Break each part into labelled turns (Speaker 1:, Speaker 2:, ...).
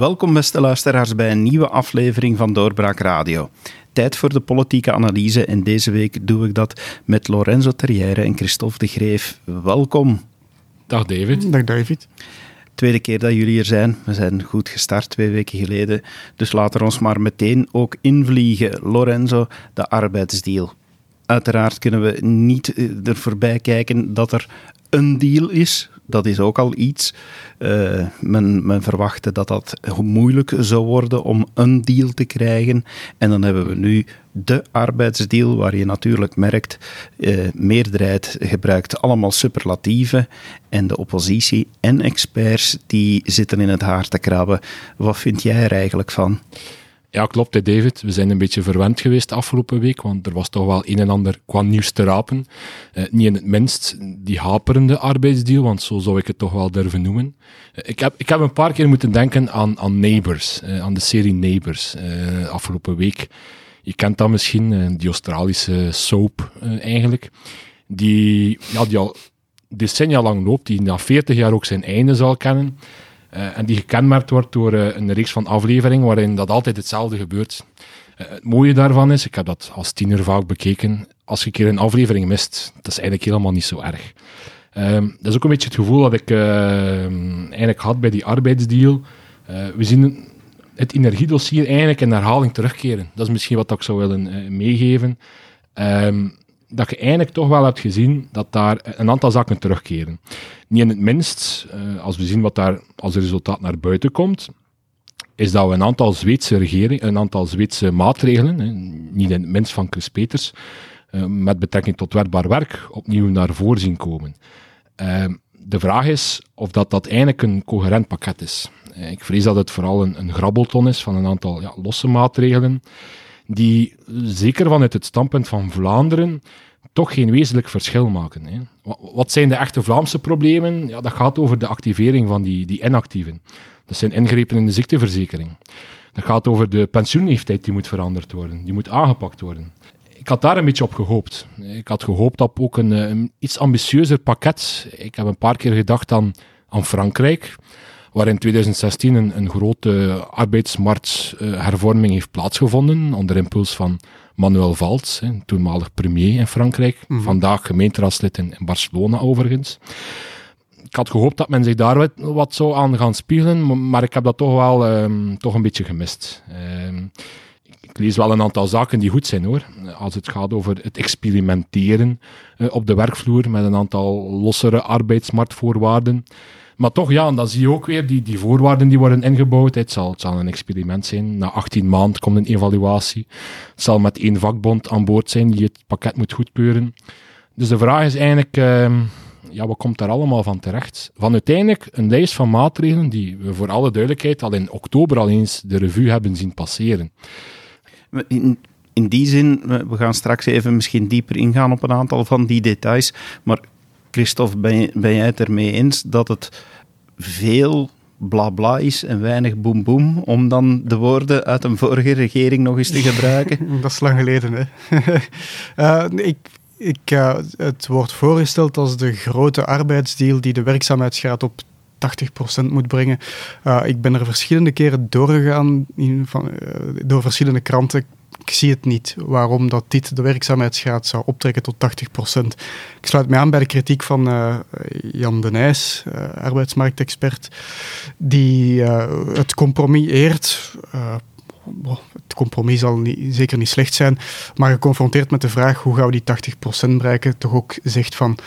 Speaker 1: Welkom beste luisteraars bij een nieuwe aflevering van Doorbraak Radio. Tijd voor de politieke analyse en deze week doe ik dat met Lorenzo Terrière en Christophe de Greef. Welkom.
Speaker 2: Dag David.
Speaker 3: Dag David.
Speaker 1: Tweede keer dat jullie er zijn. We zijn goed gestart twee weken geleden. Dus laten we ons maar meteen ook invliegen. Lorenzo, de arbeidsdeal. Uiteraard kunnen we niet eh, er voorbij kijken dat er een deal is. Dat is ook al iets. Uh, men, men verwachtte dat dat moeilijk zou worden om een deal te krijgen. En dan hebben we nu de arbeidsdeal, waar je natuurlijk merkt, uh, meerderheid gebruikt allemaal superlatieven. En de oppositie en experts die zitten in het haar te krabben. Wat vind jij er eigenlijk van?
Speaker 2: Ja, klopt, David. We zijn een beetje verwend geweest de afgelopen week, want er was toch wel een en ander qua nieuws te rapen. Eh, niet in het minst die haperende arbeidsdeal, want zo zou ik het toch wel durven noemen. Eh, ik, heb, ik heb een paar keer moeten denken aan, aan Neighbors, eh, aan de serie Neighbors, afgelopen week. Je kent dat misschien, die Australische soap eigenlijk, die, ja, die al decennia lang loopt, die na 40 jaar ook zijn einde zal kennen. Uh, en die gekenmerkt wordt door uh, een reeks van afleveringen waarin dat altijd hetzelfde gebeurt. Uh, het mooie daarvan is, ik heb dat als tiener vaak bekeken, als je een keer een aflevering mist, dat is eigenlijk helemaal niet zo erg. Ehm, dat is ook een beetje het gevoel dat ik ehm, eigenlijk had bij die arbeidsdeal. we zien het energiedossier eigenlijk in herhaling terugkeren. Dat is misschien wat ik zou willen meegeven. Um, dat je eigenlijk toch wel hebt gezien dat daar een aantal zaken terugkeren. Niet in het minst, uh, als we zien wat daar als resultaat naar buiten komt, is dat we een aantal Zweedse regeringen, een aantal Zweedse maatregelen, niet in het minst van Chris Peters, uh, met betrekking tot werkbaar werk, opnieuw naar voren zien komen. Uh, de vraag is of dat, dat eigenlijk een coherent pakket is. ik vrees dat het vooral een, een grabbelton is van een aantal ja, losse maatregelen die zeker vanuit het standpunt van Vlaanderen toch geen wezenlijk verschil maken. Hè. Wat zijn de echte Vlaamse problemen? Ja, dat gaat over de activering van die, die inactieven. Dat zijn ingrepen in de ziekteverzekering. Dat gaat over de pensioenleeftijd die moet veranderd worden, die moet aangepakt worden. Ik had daar een beetje op gehoopt. Ik had gehoopt op ook een, een iets ambitieuzer pakket. Ik heb een paar keer gedacht aan, aan Frankrijk waar in 2016 een, een grote arbeidsmarkthervorming heeft plaatsgevonden, onder impuls van Manuel Valls, hè, toenmalig premier in Frankrijk, mm. vandaag gemeenteraadslid in, in, Barcelona overigens. Ik had gehoopt dat men zich daar wat, wat zou aan gaan spiegelen, maar ik heb dat toch wel um, toch een beetje gemist. Um, ik lees wel een aantal zaken die goed zijn hoor. Als het gaat over het experimenteren uh, op de werkvloer met een aantal lossere arbeidsmarktvoorwaarden. Maar toch, ja, dan zie je ook weer die, die voorwaarden die worden ingebouwd. Het zal, het zal een experiment zijn. Na 18 maanden komt een evaluatie. Het zal met één vakbond aan boord zijn die het pakket moet goedkeuren. Dus de vraag is eigenlijk, uh, ja, wat komt daar allemaal van terecht? Van uiteindelijk een lijst van maatregelen die we voor alle duidelijkheid al in oktober al eens de revue hebben zien passeren.
Speaker 1: In, in die zin, we gaan straks even misschien dieper ingaan op een aantal van die details, maar Christophe, ben, ben jij het ermee eens dat het veel bla bla is en weinig boem boem, om dan de woorden uit een vorige regering nog eens te gebruiken?
Speaker 3: dat is lang geleden, hè. uh, ik, ik, uh, het wordt voorgesteld als de grote arbeidsdeal die de werkzaamheidsgraad op 80% moet brengen. Uh, ik ben er verschillende keren doorgegaan in, van, door verschillende kranten ik zie het niet waarom dat dit de werkzaamheidsgraad zou optrekken tot 80%. Ik sluit me aan bij de kritiek van uh, Jan de Nijs, uh, arbeidsmarktexpert, die uh, het compromis eert. het compromis zal niet, zeker niet slecht zijn, maar geconfronteerd met de vraag hoe gaan we die 80% bereiken, toch ook zegt van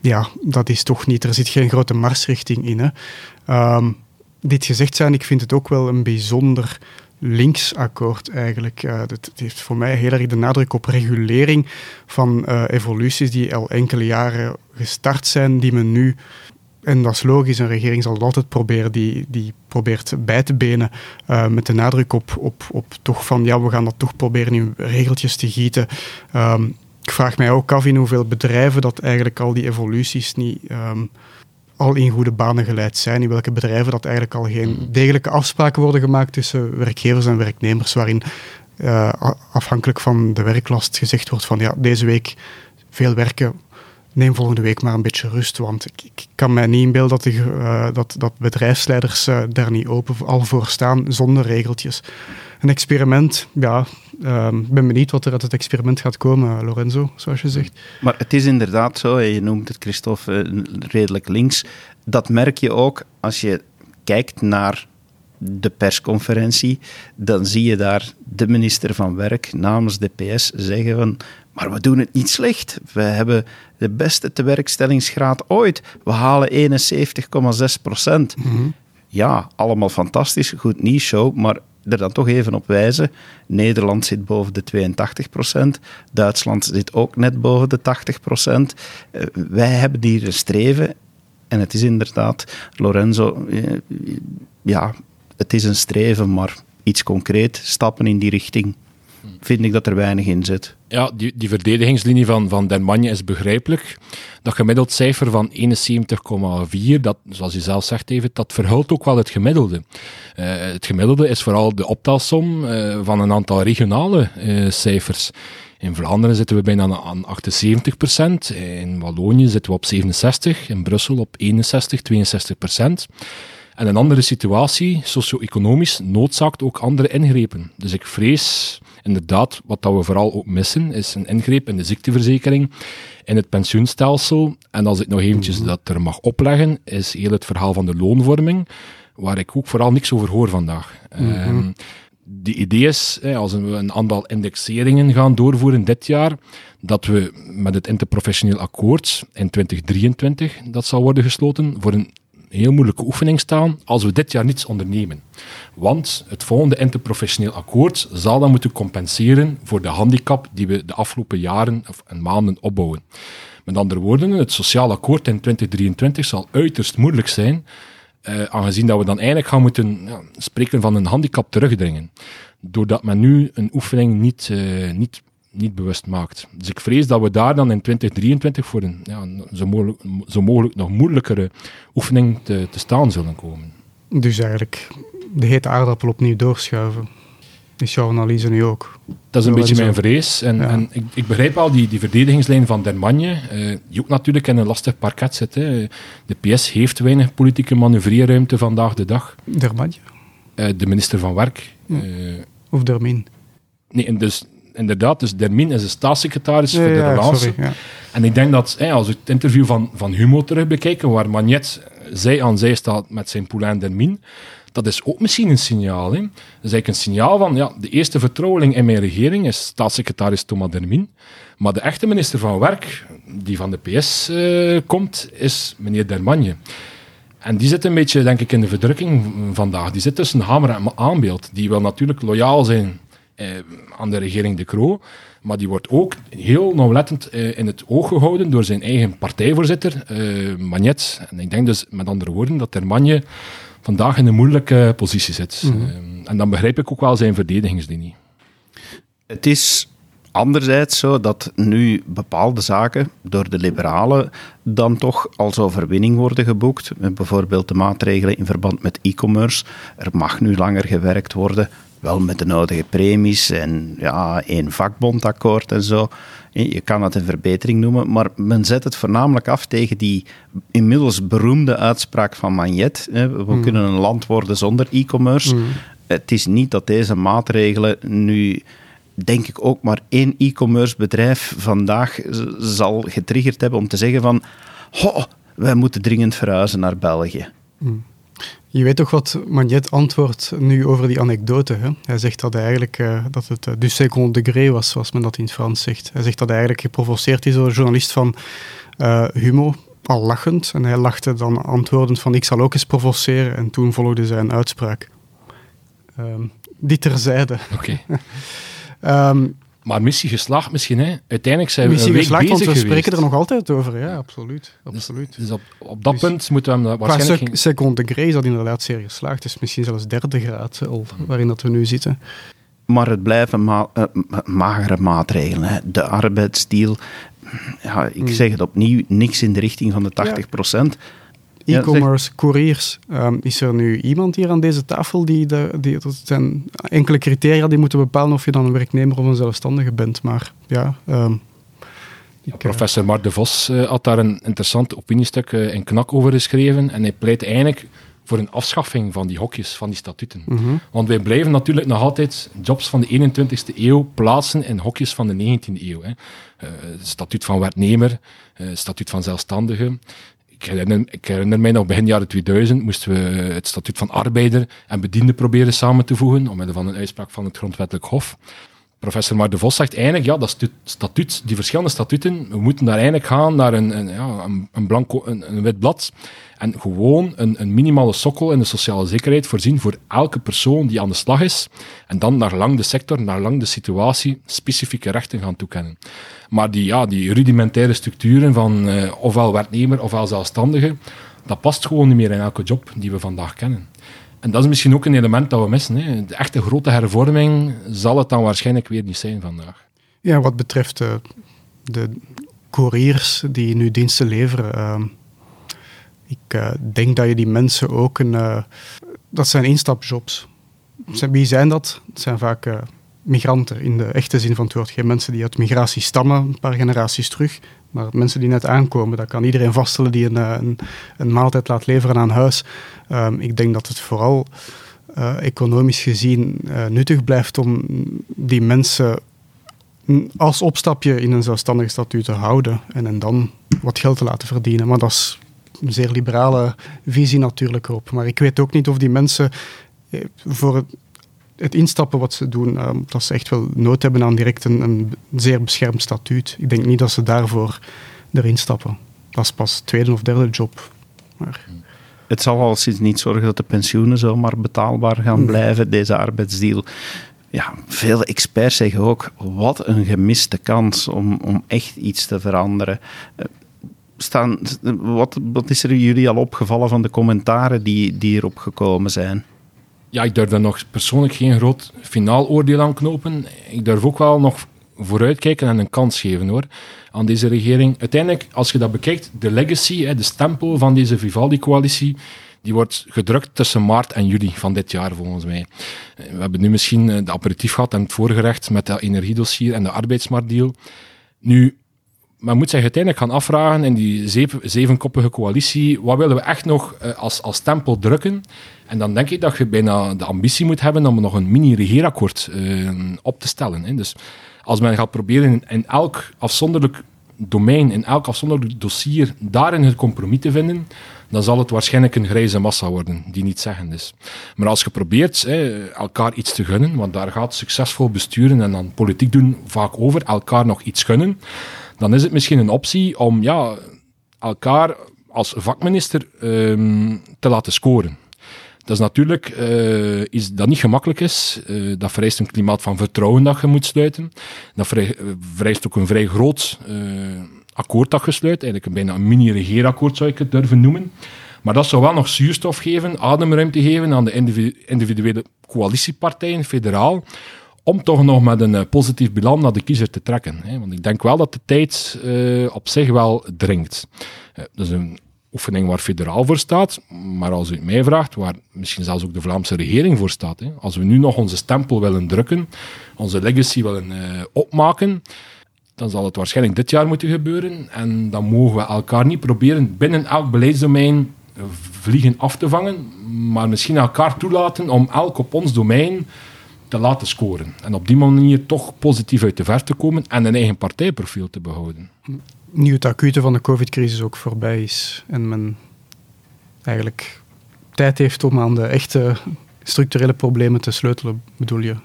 Speaker 3: ja, dat is toch niet, er zit geen grote marsrichting in. Hè. Um, dit gezegd zijn, ik vind het ook wel een bijzonder linksakkoord eigenlijk. Uh, het, heeft voor mij heel erg de nadruk op regulering van uh, evoluties die al enkele jaren gestart zijn, die men nu en dat is logisch, een regering zal altijd proberen, die, die probeert bij te benen uh, met de nadruk op, op, op toch van, ja, we gaan dat toch proberen in regeltjes te gieten. Um, ik vraag mij ook af in hoeveel bedrijven dat eigenlijk al die evoluties niet um, al in goede banen geleid zijn, in welke bedrijven dat eigenlijk al geen mm. degelijke afspraken worden gemaakt tussen werkgevers en werknemers, waarin uh, afhankelijk van de werklast gezegd wordt van ja, deze week veel werken, neem volgende week maar een beetje rust. Want ik, ik kan mij niet inbeelden dat, de, uh, dat, dat bedrijfsleiders uh, daar niet open al voor staan zonder regeltjes. Een experiment, ja, ehm, ik ben benieuwd wat er uit het experiment gaat komen, Lorenzo, zoals je zegt.
Speaker 1: Maar het is inderdaad zo, je noemt het Christophe uh, redelijk links. Dat merk je ook als je kijkt naar de persconferentie, dan zie je daar de minister van Werk namens de PS zeggen van maar we doen het niet slecht. We hebben de beste tewerkstellingsgraad ooit. We halen 71,6 procent. Mhm. Ja, allemaal fantastisch, goed nieuws show, maar er dan toch even op wijzen. Nederland zit boven de 82 procent. Duitsland zit ook net boven de 80 procent. Uh, wij hebben hier een streven. En het is inderdaad, Lorenzo, uh, ja, het is een streven, maar iets concreet, stappen in die richting vind ik dat er weinig in zit.
Speaker 2: Ja, die, die verdedigingslinie van, van Den is begrijpelijk. Dat gemiddeld cijfer van 71,4, dat, zoals je zelf zegt, even, dat verhult ook wel het gemiddelde. Uh, het gemiddelde is vooral de optelsom uh, van een aantal regionale uh, cijfers. In Vlaanderen zitten we bijna aan 78% In Wallonië zitten we op 67. In Brussel op 61, 62 En een andere situatie, socio-economisch, noodzaakt ook andere ingrepen. Dus ik vrees inderdaad, wat dat we vooral ook missen, is een ingreep in de ziekteverzekering, in het pensioenstelsel. En als ik nog eventjes mhm. dat er mag opleggen, is heel het verhaal van de loonvorming, waar ik ook vooral niks over hoor vandaag. Mm de idee is, als we een aantal indexeringen gaan doorvoeren dit jaar, dat we met het interprofessioneel akkoord in 2023, dat zal worden gesloten, voor een heel moeilijke oefening staan als we dit jaar niets ondernemen. Want het volgende interprofessioneel akkoord zal dan moeten compenseren voor de handicap die we de afgelopen jaren of maanden opbouwen. Met andere woorden, het sociaal akkoord in 2023 zal uiterst moeilijk zijn, eh, aangezien dat we dan eigenlijk gaan moeten ja, spreken van een handicap terugdringen. Doordat men nu een oefening niet, uh, niet niet bewust maakt. Dus ik vrees dat we daar dan in 2023 voor een ja, zo, mogelijk, zo mogelijk nog moeilijkere oefening te, te staan zullen komen.
Speaker 3: Dus eigenlijk de hete aardappel opnieuw doorschuiven. Is jouw analyse nu ook?
Speaker 2: Dat is een beetje mijn vrees. En, en ik, ik, begrijp al die, die verdedigingslijn van Dermagne, uh, die ook natuurlijk in een lastig parket zit. Hè. De PS heeft weinig politieke manoeuvreerruimte vandaag de dag.
Speaker 3: Dermagne?
Speaker 2: Uh, de minister van Werk.
Speaker 3: Uh, of Dermin?
Speaker 2: Nee, en dus inderdaad, dus Dermin is de staatssecretaris voor de relance. En ik denk dat, als we het interview van, van Humo terug bekijken, waar Magnet zij aan zij staat met zijn poulain Dermin, dat is ook misschien een signaal. Hè. Dat is eigenlijk een signaal van, ja, de eerste vertrouweling in mijn regering is staatssecretaris Thomas Dermin, maar de echte minister van Werk, die van de PS uh, eh, komt, is meneer Dermagne. En die zit een beetje, denk ik, in de verdrukking vandaag. Die zit tussen hamer en aanbeeld. Die wil natuurlijk loyaal zijn aan de regering De Croo. Maar die wordt ook heel nauwlettend eh, in het oog gehouden door zijn eigen partijvoorzitter, eh, Magnet. En ik denk dus met andere woorden dat Termanje vandaag in een moeilijke positie zit. Mhm. en dan begrijp ik ook wel zijn verdedigingslinie.
Speaker 1: Het is anderzijds zo dat nu bepaalde zaken door de liberalen dan toch als overwinning worden geboekt. Bijvoorbeeld de maatregelen in verband met e-commerce. Er mag nu langer gewerkt worden wel met de nodige premies en ja, één vakbondakkoord en zo. Je kan het een verbetering noemen, maar men zet het voornamelijk af tegen die inmiddels beroemde uitspraak van Magnet. We hmm. kunnen een land worden zonder e-commerce. Hmm. Het is niet dat deze maatregelen nu denk ik ook maar één e-commerce bedrijf vandaag zal getriggerd hebben om te zeggen van ho, wij moeten dringend verhuizen naar België. Hmm.
Speaker 3: Je weet toch wat Magnet antwoordt nu over die anekdote. Hè? Hij zegt dat, eigenlijk, uh, dat het uh, du second degré was, zoals men dat in het Frans zegt. Hij zegt dat hij eigenlijk geprovoceerd is door een journalist van uh, Humo, al lachend. En hij lachte dan antwoordend van ik zal ook eens provoceren. En toen volgde zijn uitspraak. Um, die terzijde.
Speaker 2: Oké. Okay. um, Maar missie geslaagd misschien, hè? Uiteindelijk zijn we missie een week geslaagd, bezig
Speaker 3: want
Speaker 2: we
Speaker 3: spreken er nog altijd over, ja, absoluut. Dus- absoluut.
Speaker 2: Dus, op, op dat dus punt moeten we hem waarschijnlijk...
Speaker 3: Qua seconde degré is dat inderdaad zeer geslaagd. Het is misschien zelfs derde graad al, waarin dat we nu zitten.
Speaker 1: Maar het blijven ma uh, magere maatregelen. Hè. De arbeidsdeal, ja, ik hmm. zeg het opnieuw, niks in de richting van de 80 procent
Speaker 3: e-commerce, couriers. Um, is er nu iemand hier aan deze tafel die, de, die dat zijn enkele criteria die moeten bepalen of je dan een werknemer of een zelfstandige bent. Maar ja, um,
Speaker 2: Professor Mark de Vos eh, had daar een interessant opiniestuk eh, in Knak over geschreven. En hij pleit eigenlijk voor een afschaffing van die hokjes, van die statuten.
Speaker 3: mhm.
Speaker 2: Want wij blijven natuurlijk nog altijd jobs van de 21ste eeuw plaatsen in hokjes van de 19e eeuw. Hè. Statuut van werknemer, statuut van zelfstandige. Ik herinner, mij nog begin jaren 2000 moesten we het statuut van arbeider en bediende proberen samen te voegen, omwille van een uitspraak van het Grondwettelijk Hof. Professor Mar de Vos zegt eigenlijk, ja, dat statuut, die verschillende statuten, we moeten daar eigenlijk gaan naar een, een, ja, een, blanco, een wit blad en gewoon een, een minimale sokkel in de sociale zekerheid voorzien voor elke persoon die aan de slag is en dan naar lang de sector, naar lang de situatie, specifieke rechten gaan toekennen. Maar die, ja, die rudimentaire structuren van eh, ofwel werknemer ofwel zelfstandige, dat past gewoon niet meer in elke job die we vandaag kennen. En dat is misschien ook een element dat we missen. Hè. De echte grote hervorming zal het dan waarschijnlijk weer niet zijn vandaag.
Speaker 3: Ja, wat betreft eh, de couriers die nu diensten leveren. ehm, ik eh, denk dat je die mensen ook een. dat zijn instapjobs. Wie zijn dat? Het zijn vaak migranten in de echte zin van het woord. Geen mensen die uit migratie stammen, een paar generaties terug. Maar mensen die net aankomen, dat kan iedereen vaststellen die een, eh, een, een maaltijd laat leveren aan huis. Ehm, ik denk dat het vooral eh, economisch gezien eh, nuttig blijft om die mensen als opstapje in een zelfstandig statuut te houden en, en dan wat geld te laten verdienen. Maar dat is een zeer liberale visie natuurlijk op. Maar ik weet ook niet of die mensen voor het, instappen wat ze doen, eh, dat ze echt wel nood hebben aan direct een, een zeer beschermd statuut. Ik denk niet dat ze daarvoor erin stappen. Dat is pas tweede of derde job. Maar
Speaker 1: Het zal al sinds niet zorgen dat de pensioenen zomaar betaalbaar gaan
Speaker 3: Nee.
Speaker 1: blijven, deze arbeidsdeal. Ja, veel experts zeggen ook, wat een gemiste kans om, om echt iets te veranderen. Eh, Staan, wat, wat is er jullie al opgevallen van de commentaren die, die erop gekomen zijn?
Speaker 2: Ja, ik durf daar nog persoonlijk geen groot finaal oordeel aan knopen. Ik durf ook wel nog vooruitkijken en een kans geven hoor, aan deze regering. Uiteindelijk, als je dat bekijkt, de legacy, de stempel van deze Vivaldi-coalitie, die wordt gedrukt tussen maart en juli van dit jaar volgens mij. Eh, We hebben nu misschien eh, de aperitief gehad en het voorgerecht met dat energiedossier en de arbeidsmarktdeal. Nu, men moet zich uiteindelijk gaan afvragen in die zeven, zevenkoppige coalitie, wat willen we echt nog eh, als, als stempel drukken? En dan denk ik dat je bijna de ambitie moet hebben om nog een mini-regeerakkoord eh, op te stellen. Hè. Dus als men gaat proberen in, in elk afzonderlijk domein, in elk afzonderlijk dossier, daarin het compromis te vinden, dan zal het waarschijnlijk een grijze massa worden, die niet zeggend is. Maar als je probeert hè, elkaar iets te gunnen, want daar gaat succesvol besturen en dan politiek doen vaak over, elkaar nog iets gunnen, dan is het misschien een optie om ja, elkaar als vakminister ehm, te laten scoren. Dat is natuurlijk eh, iets dat niet gemakkelijk is. Eh, dat vereist een klimaat van vertrouwen dat je moet sluiten. Dat eh, vereist ook een vrij groot akkoord dat je sluit. Eigenlijk een bijna een mini-regeerakkoord zou ik het durven noemen. Maar dat zou wel nog zuurstof geven, ademruimte geven aan de individu- individuele coalitiepartijen, federaal, om toch nog met een eh, positief bilan naar de kiezer te trekken. Hè. Want ik denk wel dat de tijd eh, op zich wel dringt. Eh, dat is een oefening waar federaal voor staat, maar als u het mij vraagt, waar misschien zelfs ook de Vlaamse regering voor staat. Hè. Als we nu nog onze stempel willen drukken, onze legacy willen opmaken, dan zal het waarschijnlijk dit jaar moeten gebeuren. En dan mogen we elkaar niet proberen binnen elk beleidsdomein vliegen af te vangen, maar misschien elkaar toelaten om elk op ons domein te laten scoren. En op die manier toch positief uit de verf te komen en een eigen partijprofiel te behouden.
Speaker 3: nu het acute van de covid-crisis ook voorbij is en men eigenlijk tijd heeft om aan de echte structurele problemen te sleutelen, bedoel je?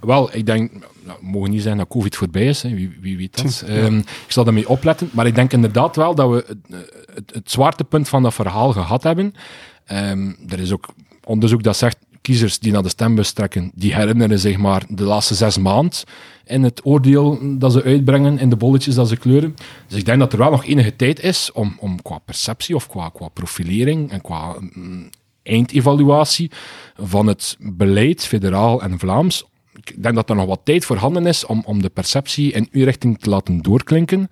Speaker 2: Wel, ik denk, nou, we mogen niet zeggen dat COVID voorbij is, hè, wie, wie weet dat.
Speaker 3: Ja.
Speaker 2: Ehm, ik zal daarmee opletten, maar ik denk inderdaad wel dat we het, het, het zwaartepunt van dat verhaal gehad hebben. Ehm, er is ook onderzoek dat zegt, kiezers die naar de stembus trekken, die herinneren zich maar de laatste zes maanden in het oordeel dat ze uitbrengen, in de bolletjes dat ze kleuren. Dus ik denk dat er wel nog enige tijd is om, om qua perceptie of qua, qua profilering en qua mm, eindevaluatie van het beleid, federaal en Vlaams, ik denk dat er nog wat tijd voorhanden is om, om de perceptie in uw richting te laten doorklinken.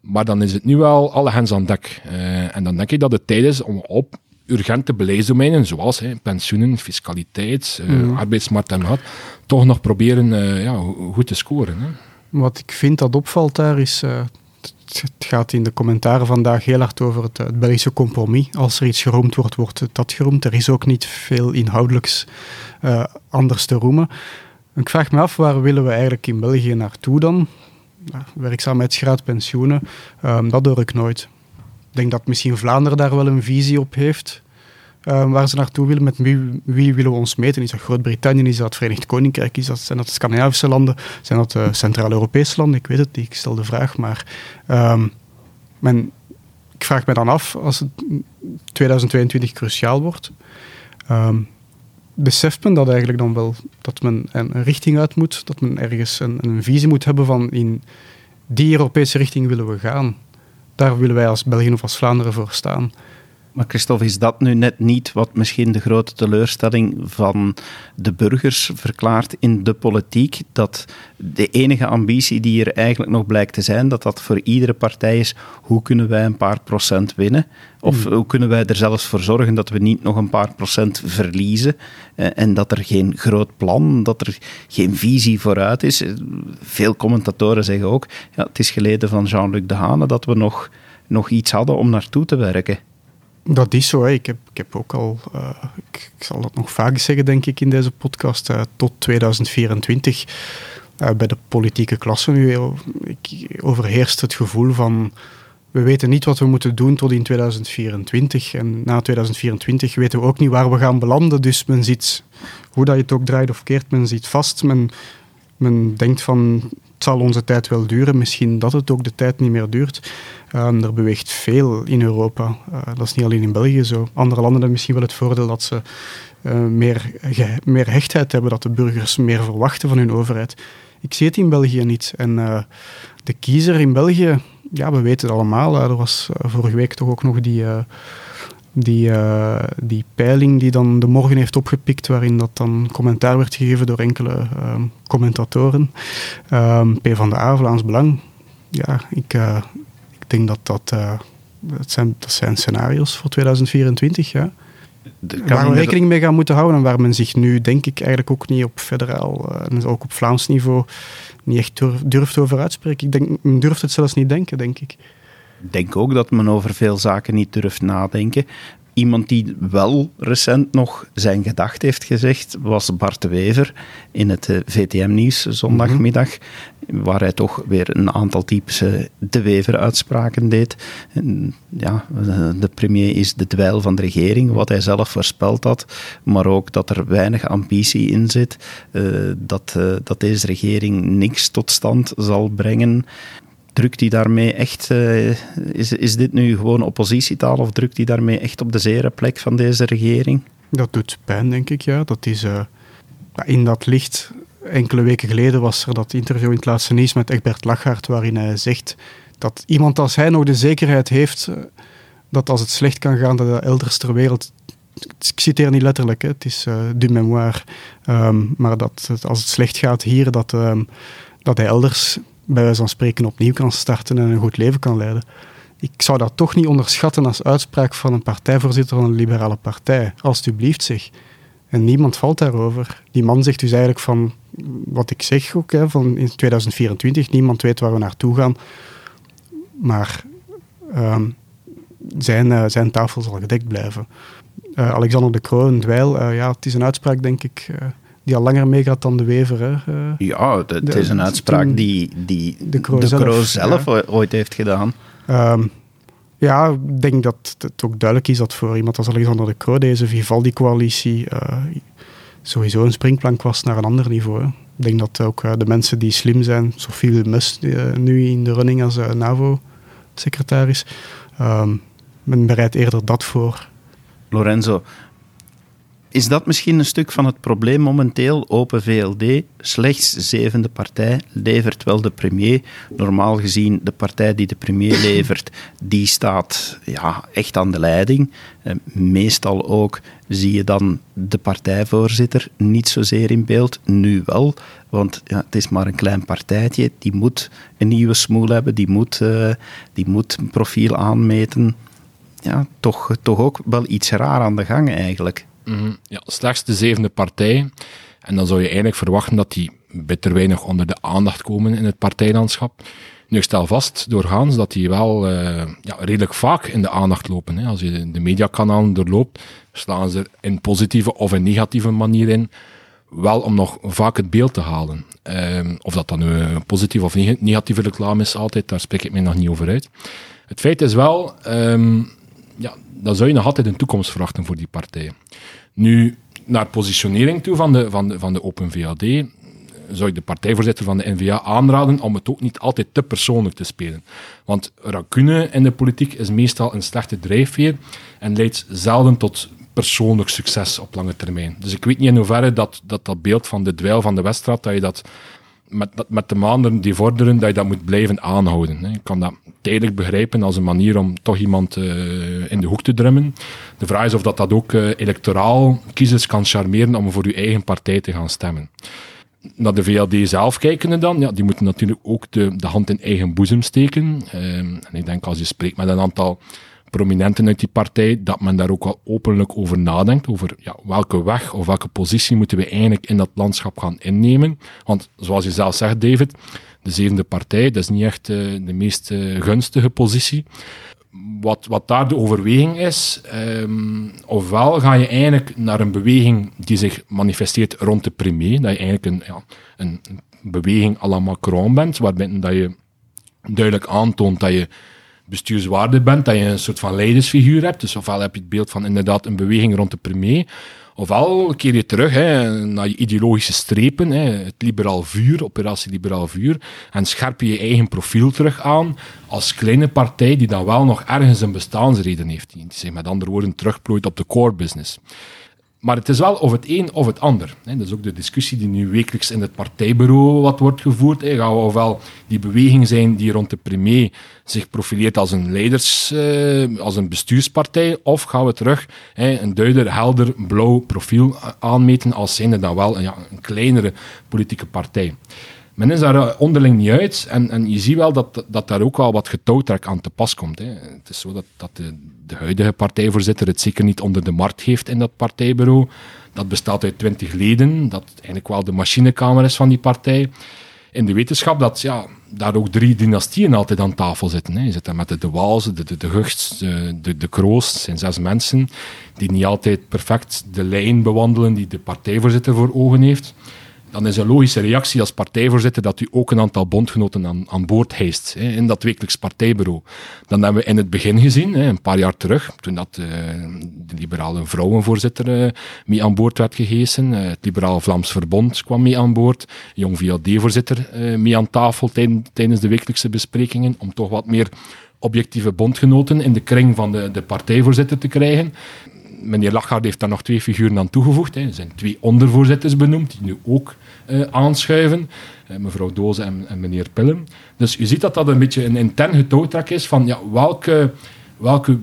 Speaker 2: Maar dan is het nu wel alle hens aan dek. Eh, en dan denk ik dat het tijd is om op urgente beleidsdomeinen, zoals hè, pensioenen, fiscaliteit, eh, arbeidsmarkt en wat, toch nog proberen eh, ja, go- goed te scoren. Hè.
Speaker 3: Wat ik vind dat opvalt daar is, eh, het, gaat in de commentaren vandaag heel hard over het, het, Belgische compromis. Als er iets geroemd wordt, wordt dat geroemd. Er is ook niet veel inhoudelijks uh, anders te roemen. Ik vraag me af, waar willen we eigenlijk in België naartoe dan? werkzaamheidsgraad, pensioenen, um, dat hoor ik nooit. Denk dat misschien Vlaanderen daar wel een visie op heeft. Um, waar ze naartoe willen, met wie, wie, willen we ons meten? Is dat Groot-Brittannië, is dat Verenigd Koninkrijk, is dat, zijn dat de Scandinavische landen, zijn dat de Centraal-Europese landen? Ik weet het niet, ik stel de vraag, maar um, men, ik vraag me dan af, als het 2022 cruciaal wordt, um, beseft men dat eigenlijk dan wel, dat men een richting uit moet, dat men ergens een, een visie moet hebben van in die Europese richting willen we gaan. Daar willen wij als België of als Vlaanderen voor staan.
Speaker 1: Maar Christophe, is dat nu net niet wat misschien de grote teleurstelling van de burgers verklaart in de politiek? Dat de enige ambitie die er eigenlijk nog blijkt te zijn, dat dat voor iedere partij is, hoe kunnen wij een paar procent winnen? Of hmm. hoe kunnen wij er zelfs voor zorgen dat we niet nog een paar procent verliezen? Eh, en dat er geen groot plan, dat er geen visie vooruit is. Veel commentatoren zeggen ook, ja, het is geleden van Jean-Luc Dehane dat we nog, nog iets hadden om naartoe te werken.
Speaker 3: Dat is zo. Ik, heb, ik heb ook al, uh, ik, zal dat nog vaak zeggen, denk ik, in deze podcast, uh, tot 2024 uh, bij de politieke klasse nu ik, overheerst het gevoel van we weten niet wat we moeten doen tot in 2024. En na 2024 weten we ook niet waar we gaan belanden. Dus men ziet, hoe dat je het ook draait of keert, men ziet vast. Men, men denkt van zal onze tijd wel duren. Misschien dat het ook de tijd niet meer duurt. Um, er beweegt veel in Europa. Uh, dat is niet alleen in België zo. Andere landen hebben misschien wel het voordeel dat ze uh, meer, meer hechtheid hebben, dat de burgers meer verwachten van hun overheid. Ik zie het in België niet. En de kiezer in België, ja, we weten het allemaal. er was vorige week toch ook nog die die, uh, die peiling die dan de morgen heeft opgepikt, waarin dat dan commentaar werd gegeven door enkele uh, commentatoren. Uh, P van de A, Vlaams Belang. Ja, ik, uh, ik denk dat dat, dat, zijn, dat zijn scenario's voor 2024, ja. Waar we rekening mee gaan moeten houden en waar men zich nu, denk ik, eigenlijk ook niet op federaal en ook op Vlaams niveau niet echt durft over uitspreken. Ik denk, men durft het zelfs niet denken, denk ik
Speaker 1: denk ook dat men over veel zaken niet durft nadenken. Iemand die wel recent nog zijn gedacht heeft gezegd, was Bart de Wever in het eh, VTM-nieuws zondagmiddag, waar hij toch weer een aantal typische de Wever-uitspraken deed. ja, de premier is de dweil van de regering, wat hij zelf voorspeld had, maar ook dat er weinig ambitie in zit, eh, dat, eh, dat deze regering niks tot stand zal brengen. Drukt hij daarmee echt, uh, is, is dit nu gewoon oppositietaal of drukt hij daarmee echt op de zere plek van deze regering?
Speaker 3: Dat doet pijn, denk ik, ja. Dat is uh, in dat licht. Enkele weken geleden was er dat interview in het laatste nieuws met Egbert Lachart, waarin hij zegt dat iemand als hij nog de zekerheid heeft uh, dat als het slecht kan gaan, dat hij elders ter wereld ik citeer niet letterlijk, hè, het is du mémoire, um, maar dat als het slecht gaat hier, dat, um, dat hij elders bij wijze van spreken opnieuw kan starten en een goed leven kan leiden. Ik zou dat toch niet onderschatten als uitspraak van een partijvoorzitter van een liberale partij. Alsjeblieft zeg. En niemand valt daarover. Die man zegt dus eigenlijk van, wat ik zeg ook, hè, van in 2024, niemand weet waar we naartoe gaan. Maar uh, zijn, uh, zijn tafel zal gedekt blijven. Uh, Alexander de Croo, een dweil, uh, ja, het is een uitspraak, denk ik, die al langer meegaat dan de Wever. Hè.
Speaker 1: Uh, ja, het is een uitspraak die, die de Croo zelf, zelf ooit heeft gedaan.
Speaker 3: Um, ja, ik denk dat het ook duidelijk is dat voor iemand als Alexander de Croo deze Vivaldi-coalitie uh, sowieso een springplank was naar een ander niveau. Hè. Ik denk dat ook uh, de mensen die slim zijn, Sophie Mus nu in de running als NAVO-secretaris, um, men bereidt eerder dat voor.
Speaker 1: Lorenzo, is dat misschien een stuk van het probleem momenteel? Open VLD, slechts zevende partij, levert wel de premier. Normaal gezien, de partij die de premier levert, die staat ja, echt aan de leiding. Eh, meestal ook zie je dan de partijvoorzitter niet zozeer in beeld. Nu wel, want ja, het is maar een klein partijtje. Die moet een nieuwe smoel hebben, die moet, uh, die moet een profiel aanmeten. Ja, toch, toch ook wel iets raar aan de gang eigenlijk.
Speaker 2: Mm Ja, slechts de zevende partij. En dan zou je eigenlijk verwachten dat die bitter weinig onder de aandacht komen in het partijlandschap. Nu, ik stel vast doorgaans dat die wel uh, ja, redelijk vaak in de aandacht lopen. Hè. Als je de mediakanalen doorloopt, slaan ze er in positieve of in negatieve manier in. Wel om nog vaak het beeld te halen. Um, of dat dan nu positieve of negatieve reclame is, altijd, daar spreek ik mij nog niet over uit. Het feit is wel, um, ja, dan zou je nog altijd een toekomst verwachten voor die partijen. Nu, naar positionering toe van de, van de, van de Open VAD, zou ik de partijvoorzitter van de NVA aanraden om het ook niet altijd te persoonlijk te spelen. Want racune in de politiek is meestal een slechte drijfveer en leidt zelden tot persoonlijk succes op lange termijn. Dus ik weet niet in hoeverre dat dat, dat beeld van de dweil van de Weststraat, dat je dat met, met de maanden die vorderen, dat je dat moet blijven aanhouden. Ik kan dat tijdelijk begrijpen als een manier om toch iemand uh, in de hoek te drummen. De vraag is of dat, dat ook uh, electoraal kiezers kan charmeren om voor uw eigen partij te gaan stemmen. Naar de VLD zelf kijken dan, ja, die moeten natuurlijk ook de, de hand in eigen boezem steken. Uh, en ik denk als je spreekt met een aantal prominenten uit die partij, dat men daar ook wel openlijk over nadenkt, over ja, welke weg of welke positie moeten we eigenlijk in dat landschap gaan innemen. Want zoals je zelf zegt, David, de zevende partij, dat is niet echt uh, de meest uh, gunstige positie. Wat, wat daar de overweging is, um, ofwel ga je eigenlijk naar een beweging die zich manifesteert rond de premier, dat je eigenlijk een, ja, een, een beweging à la Macron bent, waarbij dat je duidelijk aantoont dat je bestuurswaarde bent, dat je een soort van leidersfiguur hebt. Dus ofwel heb je het beeld van inderdaad een beweging rond de premier, ofwel keer je terug hè, naar je ideologische strepen, hè, het liberaal vuur, operatie liberaal vuur, en scherp je je eigen profiel terug aan als kleine partij die dan wel nog ergens een bestaansreden heeft, die zich met andere woorden terugplooit op de core business. Maar het is wel of het een of het ander. Dat is ook de discussie die nu wekelijks in het partijbureau wat wordt gevoerd. Gaan we ofwel die beweging zijn die rond de premier zich profileert als een leiders, eh, als een bestuurspartij, of gaan we terug een duider, helder, blauw profiel aanmeten als zijnde dan wel een, kleinere politieke partij men is daar eh, onderling niet uit. En, en je ziet wel dat, dat daar ook wel wat getouwtrek aan te pas komt. Hè. Het is zo dat, dat de, de, huidige partijvoorzitter het zeker niet onder de markt heeft in dat partijbureau. Dat bestaat uit twintig leden, dat eigenlijk wel de machinekamer is van die partij. In de wetenschap dat ja, daar ook drie dynastieën altijd aan tafel zitten. Hè. Je zit daar met de De Waalse, de, de, de de, de, de Kroos. Zijn zes mensen die niet altijd perfect de lijn bewandelen die de partijvoorzitter voor ogen heeft dan is een logische reactie als partijvoorzitter dat u ook een aantal bondgenoten aan, aan boord heist hè, in dat wekelijks partijbureau. Dan hebben we in het begin gezien, hè, een paar jaar terug, toen dat, uh, de liberale vrouwenvoorzitter uh, mee aan boord werd gehezen, uh, het Liberaal Vlaams Verbond kwam mee aan boord, Jong VLD-voorzitter mee aan tafel tijdens de wekelijkse besprekingen, om toch wat meer objectieve bondgenoten in de kring van de, de partijvoorzitter te krijgen meneer Lachard heeft daar nog twee figuren aan toegevoegd. Hè. Er zijn twee ondervoorzitters benoemd, die nu ook uh, aanschuiven. Uh, mevrouw Doze en, en, meneer Pillem. Dus u ziet dat dat een beetje een intern getouwtrek is van ja, welke, welke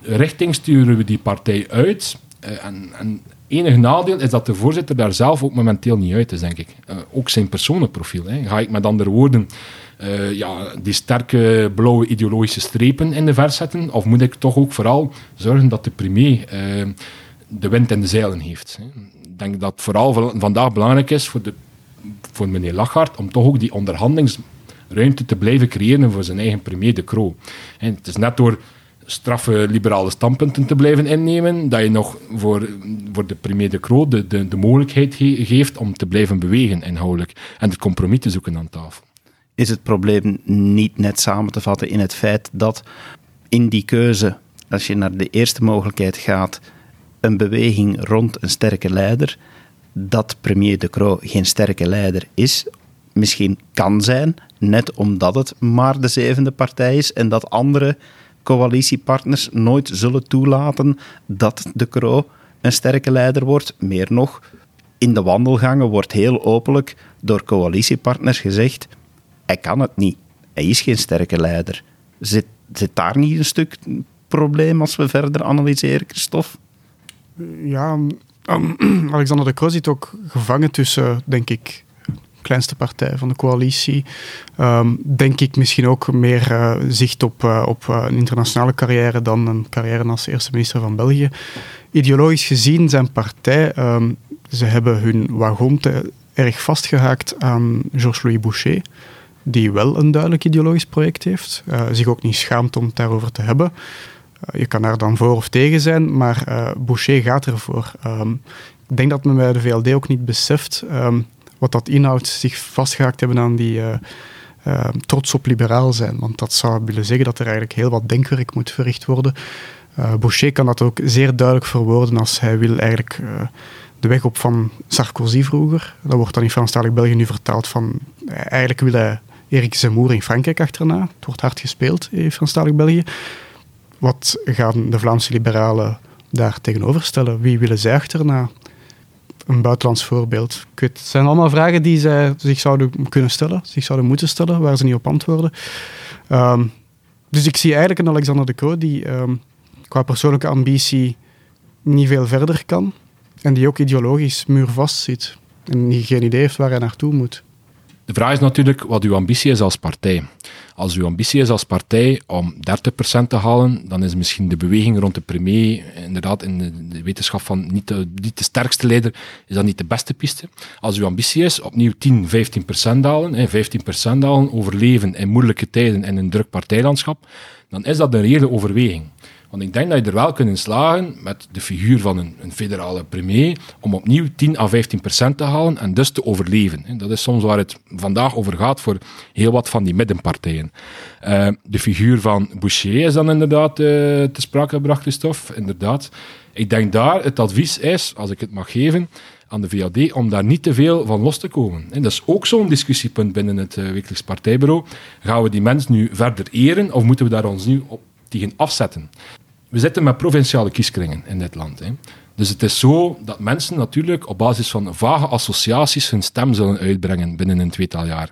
Speaker 2: richting sturen we die partij uit? Uh, en, en enig nadeel is dat de voorzitter daar zelf ook momenteel niet uit is, denk ik. ook zijn persoonlijk profiel. Hè. Ga ik met andere woorden uh, ja, die sterke blauwe ideologische strepen in de vers zetten? Of moet ik toch ook vooral zorgen dat de premier uh, de wind in de zeilen heeft? Hè? Ik denk dat vooral vandaag belangrijk is voor, de, voor meneer Lachart om toch ook die onderhandelingsruimte te blijven creëren voor zijn eigen premier De Croo. En het is net door straffe liberale standpunten te blijven innemen, dat je nog voor, voor de premier De Croo de, de, de mogelijkheid geeft om te blijven bewegen inhoudelijk en het compromis te zoeken aan tafel
Speaker 1: is het probleem niet net samen te vatten in het feit dat in die keuze, als je naar de eerste mogelijkheid gaat, een beweging rond een sterke leider, dat premier De Croo geen sterke leider is, misschien kan zijn, net omdat het maar de zevende partij is en dat andere coalitiepartners nooit zullen toelaten dat De Croo een sterke leider wordt. Meer nog, in de wandelgangen wordt heel openlijk door coalitiepartners gezegd hij kan het niet. Hij is geen sterke leider. Zit, zit daar niet een stuk probleem als we verder analyseren, Christophe?
Speaker 3: Ja, um, Alexander de Croo zit ook gevangen tussen, denk ik, kleinste partij van de coalitie. Um, denk ik misschien ook meer uh, zicht op, uh, op uh, een internationale carrière dan een carrière als eerste minister van België. Ideologisch gezien zijn partij, um, ze hebben hun wagon te, erg vastgehaakt aan Georges-Louis Boucher die wel een duidelijk ideologisch project heeft, zich ook niet schaamt om het daarover te hebben. je kan daar dan voor of tegen zijn, maar Boucher gaat ervoor. Um, ik denk dat men bij de VLD ook niet beseft um, wat dat inhoudt, zich vastgehaakt hebben aan die uh, trots op liberaal zijn. Want dat zou willen zeggen dat er eigenlijk heel wat denkwerk moet verricht worden. Uh, Boucher kan dat ook zeer duidelijk verwoorden als hij wil eigenlijk uh, de weg op van Sarkozy vroeger. Dat wordt dan in Franstalig België nu vertaald van... Eigenlijk wil hij Erik Zemmour in Frankrijk achterna. Het wordt hard gespeeld in Franstalig België. Wat gaan de Vlaamse liberalen daar tegenover stellen? Wie willen zij achterna? een buitenlands voorbeeld? het zijn allemaal vragen die zij zich zouden kunnen stellen, zich zouden moeten stellen, waar ze niet op antwoorden. Ehm, dus ik zie eigenlijk een Alexander de Croo die ehm, qua persoonlijke ambitie niet veel verder kan en die ook ideologisch muurvast zit en geen idee heeft waar hij naartoe moet.
Speaker 2: De vraag is natuurlijk wat uw ambitie is als partij. Als uw ambitie is als partij om 30% te halen, dan is misschien de beweging rond de premier, inderdaad in de, wetenschap van niet de, sterkste leider, is dat niet de beste piste. Als uw ambitie is opnieuw 10, 15% halen, 15% halen, overleven in moeilijke tijden en een druk partijlandschap, dan is dat een reële overweging. Want ik denk dat je er wel kunt slagen met de figuur van een, een federale premier om opnieuw 10 à 15 procent te halen en dus te overleven. Dat is soms waar het vandaag over gaat voor heel wat van die middenpartijen. Uh, de figuur van Boucher is dan inderdaad uh, te sprake gebracht, Christophe. Inderdaad. Ik denk daar het advies is, als ik het mag geven, aan de VAD om daar niet te veel van los te komen. En dat is ook zo'n discussiepunt binnen het uh, wekelijks partijbureau. Gaan we die mensen nu verder eren of moeten we daar ons nu tegen afzetten? We zitten met provinciale kieskringen in dit land. Hè. Dus het is zo dat mensen natuurlijk op basis van vage associaties hun stem zullen uitbrengen binnen een tweetal jaar.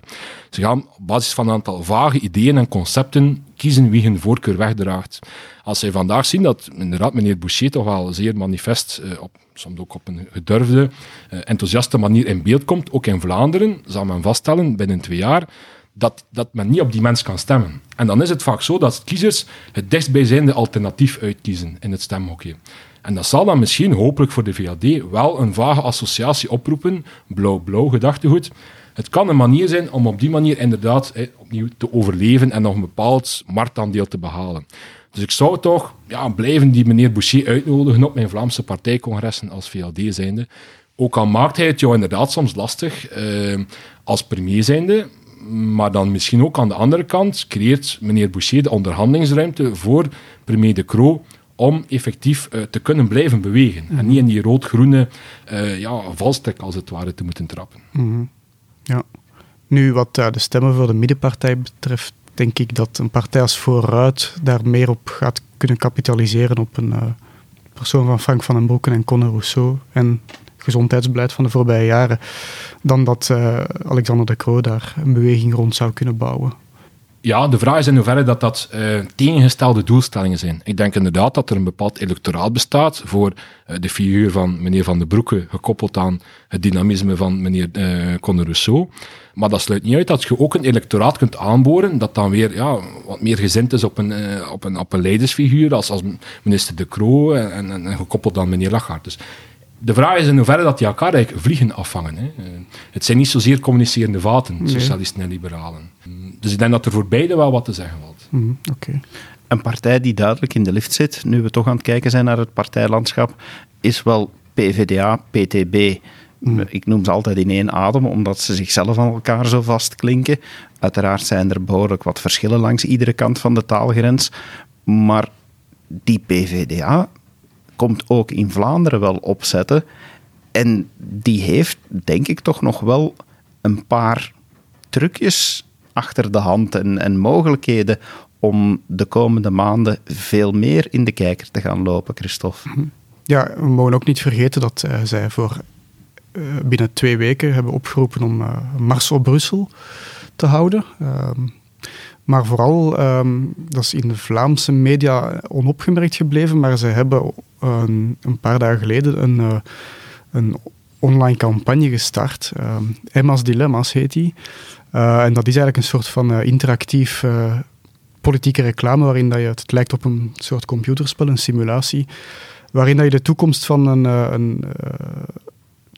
Speaker 2: Ze gaan op basis van een aantal vage ideeën en concepten kiezen wie hun voorkeur wegdraagt. Als zij vandaag zien dat inderdaad meneer Boucher toch wel zeer manifest, eh, op, soms ook op een gedurfde, eh, enthousiaste manier in beeld komt, ook in Vlaanderen, zal men vaststellen binnen twee jaar dat, dat men niet op die mens kan stemmen. En dan is het vaak zo dat kiezers het dichtstbijzijnde alternatief uitkiezen in het stemhokje. En dat zal dan misschien, hopelijk voor de VLD, wel een vage associatie oproepen, blauw-blauw gedachtegoed. Het kan een manier zijn om op die manier inderdaad opnieuw te overleven en nog een bepaald marktaandeel te behalen. Dus ik zou toch ja, blijven die meneer Boucher uitnodigen op mijn Vlaamse partijcongressen als VLD zijnde. Ook al maakt hij het jou inderdaad soms lastig eh, als premier zijnde, maar dan misschien ook aan de andere kant creëert meneer Boucher de onderhandelingsruimte voor premier De Croo om effectief uh, te kunnen blijven bewegen. En niet in die rood-groene uh, ja, valstek als het ware te moeten trappen.
Speaker 3: -hmm. Ja. Nu, wat uh, de stemmen voor de middenpartij betreft, denk ik dat een partij als Vooruit daar meer op gaat kunnen kapitaliseren op een persoon van Frank van den Broeken en Conor Rousseau. En gezondheidsbeleid van de voorbije jaren, dan dat uh, Alexander de Croo daar een beweging rond zou kunnen bouwen.
Speaker 2: Ja, de vraag is in hoeverre dat dat uh, tegengestelde doelstellingen zijn. Ik denk inderdaad dat er een bepaald electoraat bestaat voor uh, de figuur van meneer Van den Broeke, gekoppeld aan het dynamisme van meneer uh, Conor Rousseau. Maar dat sluit niet uit dat je ook een electoraat kunt aanboren dat dan weer ja, wat meer gezind is op een, op een, leidersfiguur als, als minister De Croo en, en, gekoppeld aan meneer Lagarde. Dus de vraag is in hoeverre dat die elkaar eigenlijk vliegen afvangen. Hè. Eh, het zijn niet zozeer communicerende vaten, socialisten en liberalen. Dus ik denk dat er voor beide wel wat te zeggen valt.
Speaker 3: Mm,
Speaker 1: Een partij die duidelijk in de lift zit, nu we toch aan het kijken zijn naar het partijlandschap, is wel PVDA, PTB. Mhm. Ik noem ze altijd in één adem, omdat ze zichzelf aan elkaar zo vastklinken. Uiteraard zijn er behoorlijk wat verschillen langs iedere kant van de taalgrens. Maar die PVDA komt ook in Vlaanderen wel opzetten. En die heeft, denk ik, toch nog wel een paar trucjes achter de hand en, en mogelijkheden om de komende maanden veel meer in de kijker te gaan lopen, Christophe. Mhm.
Speaker 3: Ja, we mogen ook niet vergeten dat uh, zij voor uh, binnen twee weken hebben opgeroepen om uh, Mars op Brussel te houden. Ehm, maar vooral, um, dat is in de Vlaamse media onopgemerkt gebleven, maar ze hebben een, een paar dagen geleden een, uh, een online campagne gestart. Uh, Emma's Dilemma's heet die. Uh, en dat is eigenlijk een soort van uh, interactief politieke reclame waarin dat je, het lijkt op een soort computerspel, een simulatie, waarin dat je de toekomst van een, een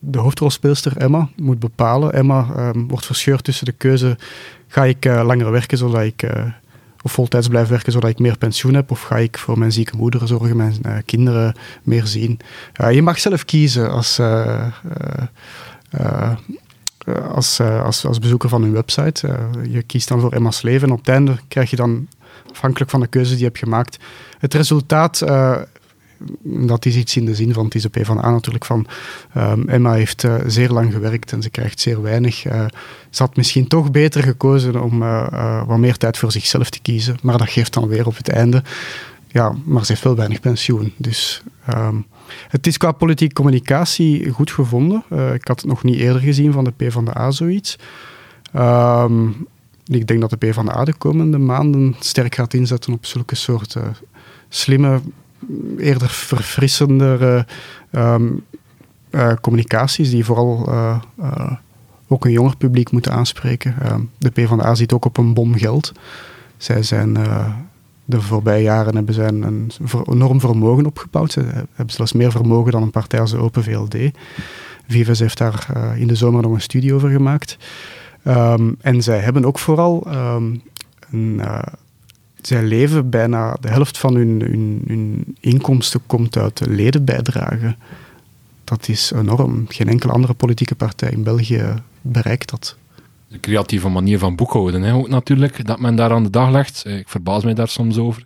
Speaker 3: de hoofdrolspeelster Emma moet bepalen. Emma ehm, wordt verscheurd tussen de keuze: ga ik uh, langer werken zodat ik. Uh, of voltijds blijf werken zodat ik meer pensioen heb, of ga ik voor mijn zieke moeder zorgen, mijn uh, kinderen meer zien. je mag zelf kiezen als, als, als, als bezoeker van hun website. je kiest dan voor Emma's leven en op het einde krijg je dan, afhankelijk van de keuze die je hebt gemaakt, het resultaat dat is iets in de zin van, het is de PvdA natuurlijk, van um, Emma heeft uh, zeer lang gewerkt en ze krijgt zeer weinig. Uh, ze had misschien toch beter gekozen om uh, wat meer tijd voor zichzelf te kiezen, maar dat geeft dan weer op het einde. Ja, maar ze heeft wel weinig pensioen. Dus um, het is qua politieke communicatie goed gevonden. ik had het nog niet eerder gezien van de PvdA zoiets. Um, ik denk dat de PvdA de komende maanden sterk gaat inzetten op zulke soort slimme eerder verfrissendere um, communicaties die vooral uh, ook een jonger publiek moeten aanspreken. Uh, de PvdA zit ook op een bom geld. Zij zijn de voorbije jaren hebben zij een enorm vermogen opgebouwd. Ze hebben zelfs meer vermogen dan een partij als de Open VLD. Vives heeft daar in de zomer nog een studie over gemaakt. Um, en zij hebben ook vooral een, zij leven bijna, de helft van hun, hun, hun inkomsten komt uit ledenbijdragen. Dat is enorm. Geen enkele andere politieke partij in België bereikt dat.
Speaker 2: De creatieve manier van boekhouden, hè, ook natuurlijk, dat men daar aan de dag legt. Eh, ik verbaas mij daar soms over.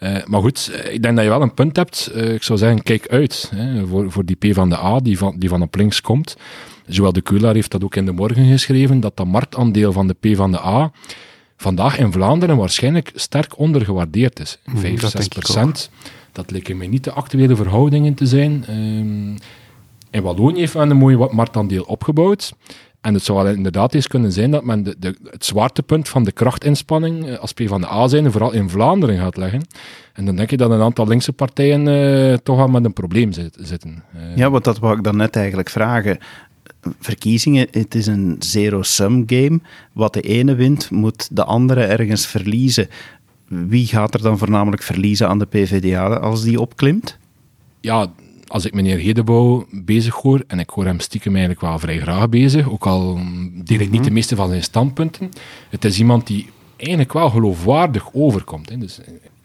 Speaker 2: Uh, maar goed, eh, ik denk dat je wel een punt hebt. Ik zou zeggen, kijk uit hè, voor, voor die P van de A, die van, die van op links komt. Zowel de Keulaar heeft dat ook in de morgen geschreven, dat dat marktaandeel van de P van de A vandaag in Vlaanderen waarschijnlijk sterk ondergewaardeerd is. 5, mm, 6 procent. Dat lijken mij niet de actuele verhoudingen te zijn. Um, in Wallonië heeft men een mooi marktaandeel opgebouwd. En het zou inderdaad eens kunnen zijn dat men de, de, het zwaartepunt van de krachtinspanning eh, als P van de A zijn, vooral in Vlaanderen gaat leggen. En dan denk je dat een aantal linkse partijen uh, toch al met een probleem zitten.
Speaker 1: Uh, ja, want dat wou ik dan net eigenlijk vragen verkiezingen, het is een zero-sum game. Wat de ene wint, moet de andere ergens verliezen. Wie gaat er dan voornamelijk verliezen aan de PvdA als die opklimt?
Speaker 2: Ja, als ik meneer Hedebouw bezig hoor, en ik hoor hem stiekem eigenlijk wel vrij graag bezig, ook al deel ik niet mhm. de meeste van zijn standpunten, het is iemand die eigenlijk wel geloofwaardig overkomt. Hè. Dus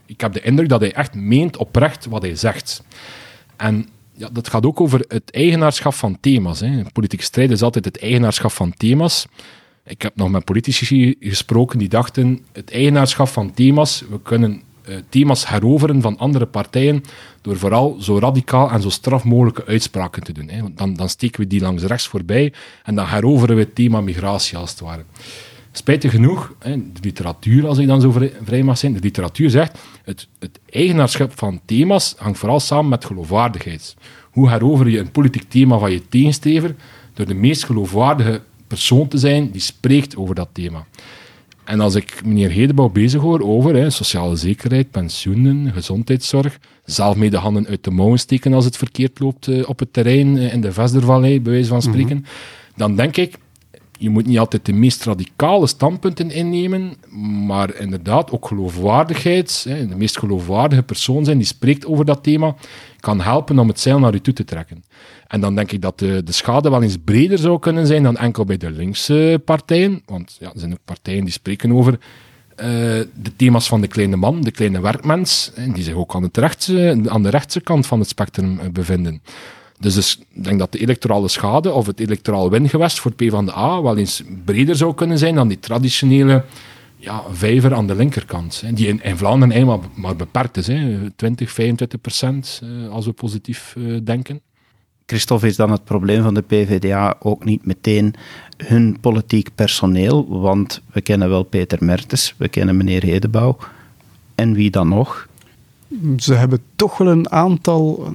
Speaker 2: ik heb de indruk dat hij echt meent oprecht wat hij zegt. En ja, dat gaat ook over het eigenaarschap van thema's. Hè. Politieke strijd is altijd het eigenaarschap van thema's. Ik heb nog met politici gesproken die dachten, het eigenaarschap van thema's, we kunnen uh, thema's heroveren van andere partijen door vooral zo radicaal en zo straf mogelijke uitspraken te doen. Hè. Dan, dan steken we die langs rechts voorbij en dan heroveren we het thema migratie als het ware. Spijtig genoeg, de literatuur, als ik dan zo vrij mag zijn, de literatuur zegt, het, het eigenaarschap van thema's hangt vooral samen met geloofwaardigheid. Hoe herover je een politiek thema van je tegenstrever door de meest geloofwaardige persoon te zijn die spreekt over dat thema. En als ik meneer Hedebouw bezig hoor over hè, sociale zekerheid, pensioenen, gezondheidszorg, zelf mee de handen uit de mouwen steken als het verkeerd loopt eh, op het terrein eh, in de Vestervallei, bij wijze van spreken, mhm. dan denk ik, je moet niet altijd de meest radicale standpunten innemen, maar inderdaad ook geloofwaardigheid, de meest geloofwaardige persoon zijn die spreekt over dat thema, kan helpen om het zeil naar je toe te trekken. En dan denk ik dat de, de schade wel eens breder zou kunnen zijn dan enkel bij de linkse partijen, want ja, er zijn ook partijen die spreken over uh, de thema's van de kleine man, de kleine werkmens, die zich ook aan, het rechtse, aan de rechtse kant van het spectrum eh, bevinden. Dus, dus ik denk dat de electorale schade of het electoraal wingewest voor PvdA wel eens breder zou kunnen zijn dan die traditionele ja, vijver aan de linkerkant. Hè, die in, Vlaanderen eenmaal maar beperkt is. Hè, 20, 25 procent eh, als we positief uh, denken.
Speaker 1: Christophe, is dan het probleem van de PvdA ook niet meteen hun politiek personeel? Want we kennen wel Peter Mertens, we kennen meneer Hedebouw. En wie dan nog?
Speaker 3: Ze hebben toch wel een aantal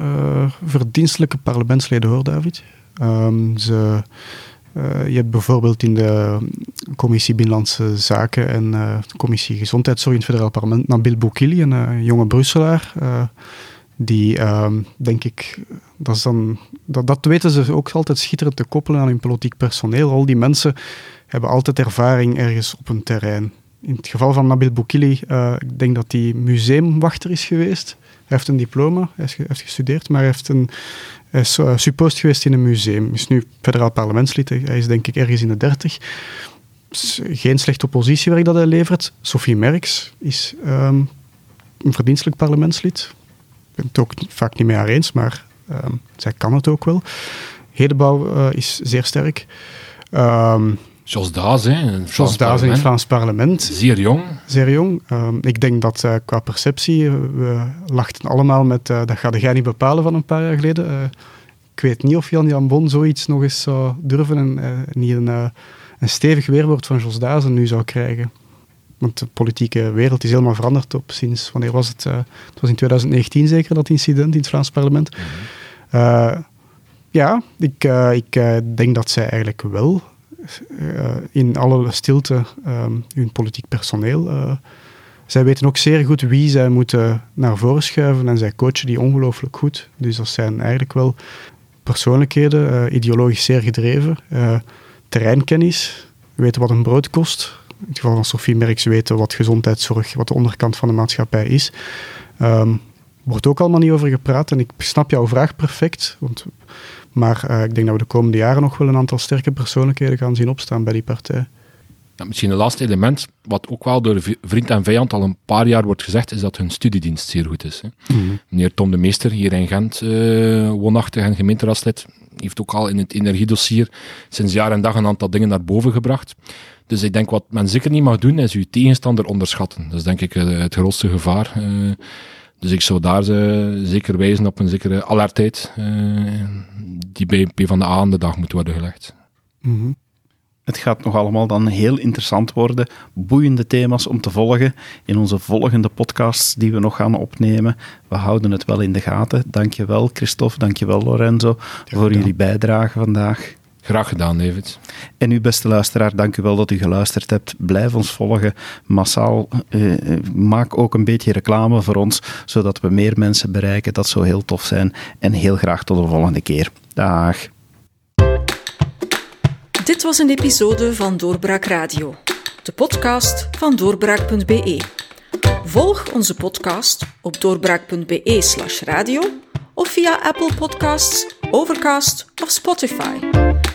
Speaker 3: uh, verdienstelijke parlementsleden, hoor, David. Um, ze, uh, je hebt bijvoorbeeld in de Commissie Binnenlandse Zaken en uh, de Commissie Gezondheidszorg in het Federaal Parlement Nabil Boukili, een jonge Brusselaar. die, ehm, denk ik, dat, is dan, dat, dat weten ze ook altijd schitterend te koppelen aan hun politiek personeel. Al die mensen hebben altijd ervaring ergens op een terrein in het geval van Nabil Boukili, uh, ik denk dat hij museumwachter is geweest. Hij heeft een diploma, hij heeft gestudeerd, maar hij heeft een, Hij is uh, suppost geweest in een museum. Is nu federaal parlementslid. Hij is denk ik ergens in de dertig. Geen slecht oppositiewerk dat hij levert. Sophie Merks is um, een verdienstelijk parlementslid. Ik ben het ook vaak niet mee haar eens, maar um, zij kan het ook wel. Hedebouw uh, is zeer sterk. Um,
Speaker 2: Jos Daas, hè?
Speaker 3: Jos Daas in het Vlaams parlement.
Speaker 2: Zeer jong.
Speaker 3: Zeer jong. Um, ik denk dat uh, qua perceptie, we lachten allemaal met uh, dat ga jij niet bepalen van een paar jaar geleden. Ik weet niet of Jan Jan Bon zoiets nog eens zou durven en niet een, een stevig weerwoord van Jos Dazen nu zou krijgen. Want de politieke wereld is helemaal veranderd op sinds, wanneer was het? het was in 2019 zeker, dat incident in het Vlaams parlement. Mm -hmm. ja, ik, ik denk dat zij eigenlijk wel in alle stilte um, hun politiek personeel. Uh, zij weten ook zeer goed wie zij moeten naar voren schuiven en zij coachen die ongelooflijk goed. Dus dat zijn eigenlijk wel persoonlijkheden, uh, ideologisch zeer gedreven, terreinkennis, weten wat een brood kost. In het geval van Sophie Merks weten wat gezondheidszorg, wat de onderkant van de maatschappij is. Um, wordt ook allemaal niet over gepraat en ik snap jouw vraag perfect, want maar uh, ik denk dat we de komende jaren nog wel een aantal sterke persoonlijkheden gaan zien opstaan bij die partij.
Speaker 2: Ja, misschien een laatste element, wat ook wel door vriend en vijand al een paar jaar wordt gezegd, is dat hun studiedienst zeer goed is. Hè. Mm. Meneer Tom de Meester, hier in Gent, uh, woonachtig en gemeenteraadslid, heeft ook al in het energiedossier sinds jaar en dag een aantal dingen naar boven gebracht. Dus ik denk wat men zeker niet mag doen, is uw tegenstander onderschatten. Dat is denk ik uh, het grootste gevaar. Dus ik zou daar uh, zeker wijzen op een zekere alertheid uh, die bij P van de A aan de dag moet worden gelegd.
Speaker 1: Mm -hmm. Het gaat nog allemaal dan heel interessant worden. Boeiende thema's om te volgen in onze volgende podcasts die we nog gaan opnemen. We houden het wel in de gaten. Dankjewel Christophe, dankjewel Lorenzo ja, voor jullie bijdrage vandaag.
Speaker 2: Graag gedaan, David.
Speaker 1: En u, beste luisteraar, dank u wel dat u geluisterd hebt. Blijf ons volgen massaal. Uh, maak ook een beetje reclame voor ons, zodat we meer mensen bereiken. Dat zou heel tof zijn. En heel graag tot de volgende keer. Dag.
Speaker 4: Dit was een episode van Doorbraak Radio, de podcast van doorbraak.be. Volg onze podcast op doorbraak.be/slash radio of via Apple Podcasts, Overcast of Spotify.